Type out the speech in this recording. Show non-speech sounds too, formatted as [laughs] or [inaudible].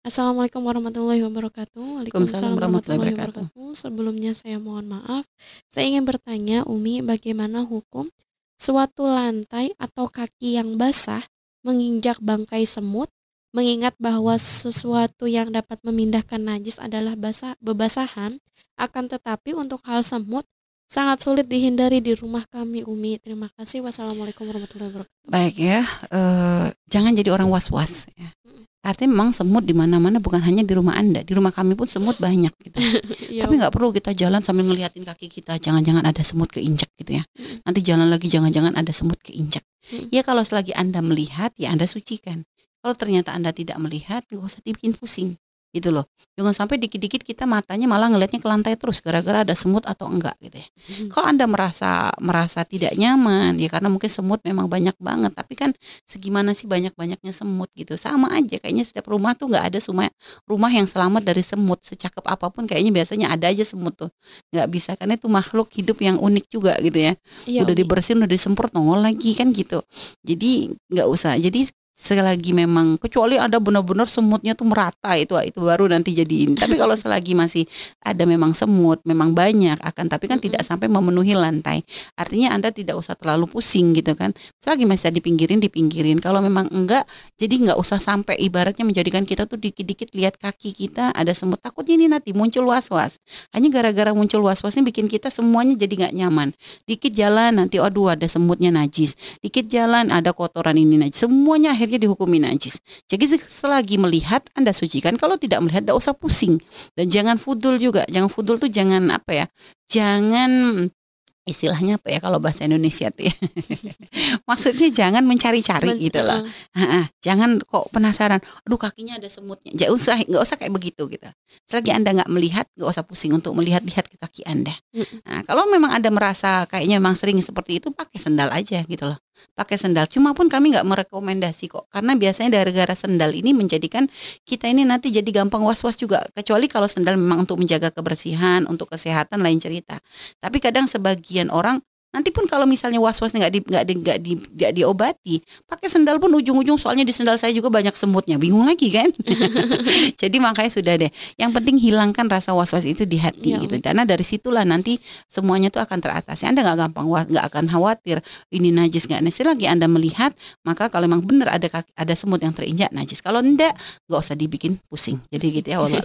Assalamualaikum warahmatullahi wabarakatuh. Waalaikumsalam warahmatullahi wabarakatuh. Sebelumnya saya mohon maaf. Saya ingin bertanya, Umi, bagaimana hukum suatu lantai atau kaki yang basah menginjak bangkai semut, mengingat bahwa sesuatu yang dapat memindahkan najis adalah basah, bebasahan, akan tetapi untuk hal semut sangat sulit dihindari di rumah kami, Umi. Terima kasih. Wassalamualaikum warahmatullahi wabarakatuh. Baik ya, eh, jangan jadi orang was-was ya. Artinya memang semut di mana-mana bukan hanya di rumah Anda, di rumah kami pun semut banyak gitu. [laughs] Iya, Tapi nggak perlu kita jalan sambil ngeliatin kaki kita, jangan-jangan ada semut keinjak gitu ya. Mm. Nanti jalan lagi jangan-jangan ada semut keinjak. Mm. Ya kalau selagi Anda melihat ya Anda sucikan. Kalau ternyata Anda tidak melihat, nggak usah dibikin pusing gitu loh. Jangan sampai dikit-dikit kita matanya malah ngelihatnya ke lantai terus gara-gara ada semut atau enggak gitu ya. Mm. Kalau Anda merasa merasa tidak nyaman ya karena mungkin semut memang banyak banget, tapi kan segimana sih banyak-banyaknya semut gitu. Sama aja kayaknya setiap rumah tuh nggak ada semua rumah yang selamat dari semut. Secakep apa pun kayaknya biasanya ada aja semut tuh. nggak bisa karena itu makhluk hidup yang unik juga gitu ya. Iya, Udah dibersihin, udah disemprot nongol lagi kan gitu. Jadi nggak usah. Jadi selagi memang kecuali ada benar-benar semutnya tuh merata itu itu baru nanti jadiin. Tapi kalau selagi masih ada memang semut, memang banyak akan tapi kan tidak sampai memenuhi lantai. Artinya Anda tidak usah terlalu pusing gitu kan. Selagi masih dipinggirin dipinggirin. Kalau memang enggak jadi nggak usah sampai ibaratnya menjadikan kita tuh dikit-dikit lihat kaki kita ada semut. Takutnya ini nanti muncul was-was. Hanya gara-gara muncul was-wasnya bikin kita semuanya jadi nggak nyaman. Dikit jalan nanti aduh ada semutnya najis. Dikit jalan ada kotoran ini najis. Semuanya akhirnya dihukumi najis. Jadi se- selagi melihat Anda sucikan. Kalau tidak melihat tidak usah pusing. Dan jangan fudul juga. Jangan fudul tuh jangan apa ya? Jangan istilahnya apa ya kalau bahasa Indonesia tuh ya. [laughs] Maksudnya jangan mencari-cari Men- gitu loh. Jangan kok penasaran, aduh kakinya ada semutnya. Jangan usah, nggak usah kayak begitu gitu. Selagi anda nggak melihat, nggak usah pusing untuk melihat-lihat ke kaki anda. Nah, kalau memang anda merasa kayaknya memang sering seperti itu, pakai sendal aja gitu loh. Pakai sendal. Cuma pun kami nggak merekomendasi kok, karena biasanya gara-gara sendal ini menjadikan kita ini nanti jadi gampang was-was juga. Kecuali kalau sendal memang untuk menjaga kebersihan, untuk kesehatan lain cerita. Tapi kadang sebagian orang Nanti pun kalau misalnya was-was nggak di, nggak di, nggak di, nggak diobati, pakai sendal pun ujung-ujung soalnya di sendal saya juga banyak semutnya bingung lagi kan? [laughs] Jadi makanya sudah deh. Yang penting hilangkan rasa was-was itu di hati Iya, gitu. Karena dari situlah nanti semuanya tuh akan teratasi. Anda nggak gampang nggak akan khawatir ini najis nggak najis. Lagi anda melihat maka kalau memang benar ada kaki, ada semut yang terinjak najis. Kalau enggak nggak usah dibikin pusing. Jadi gitu ya Allah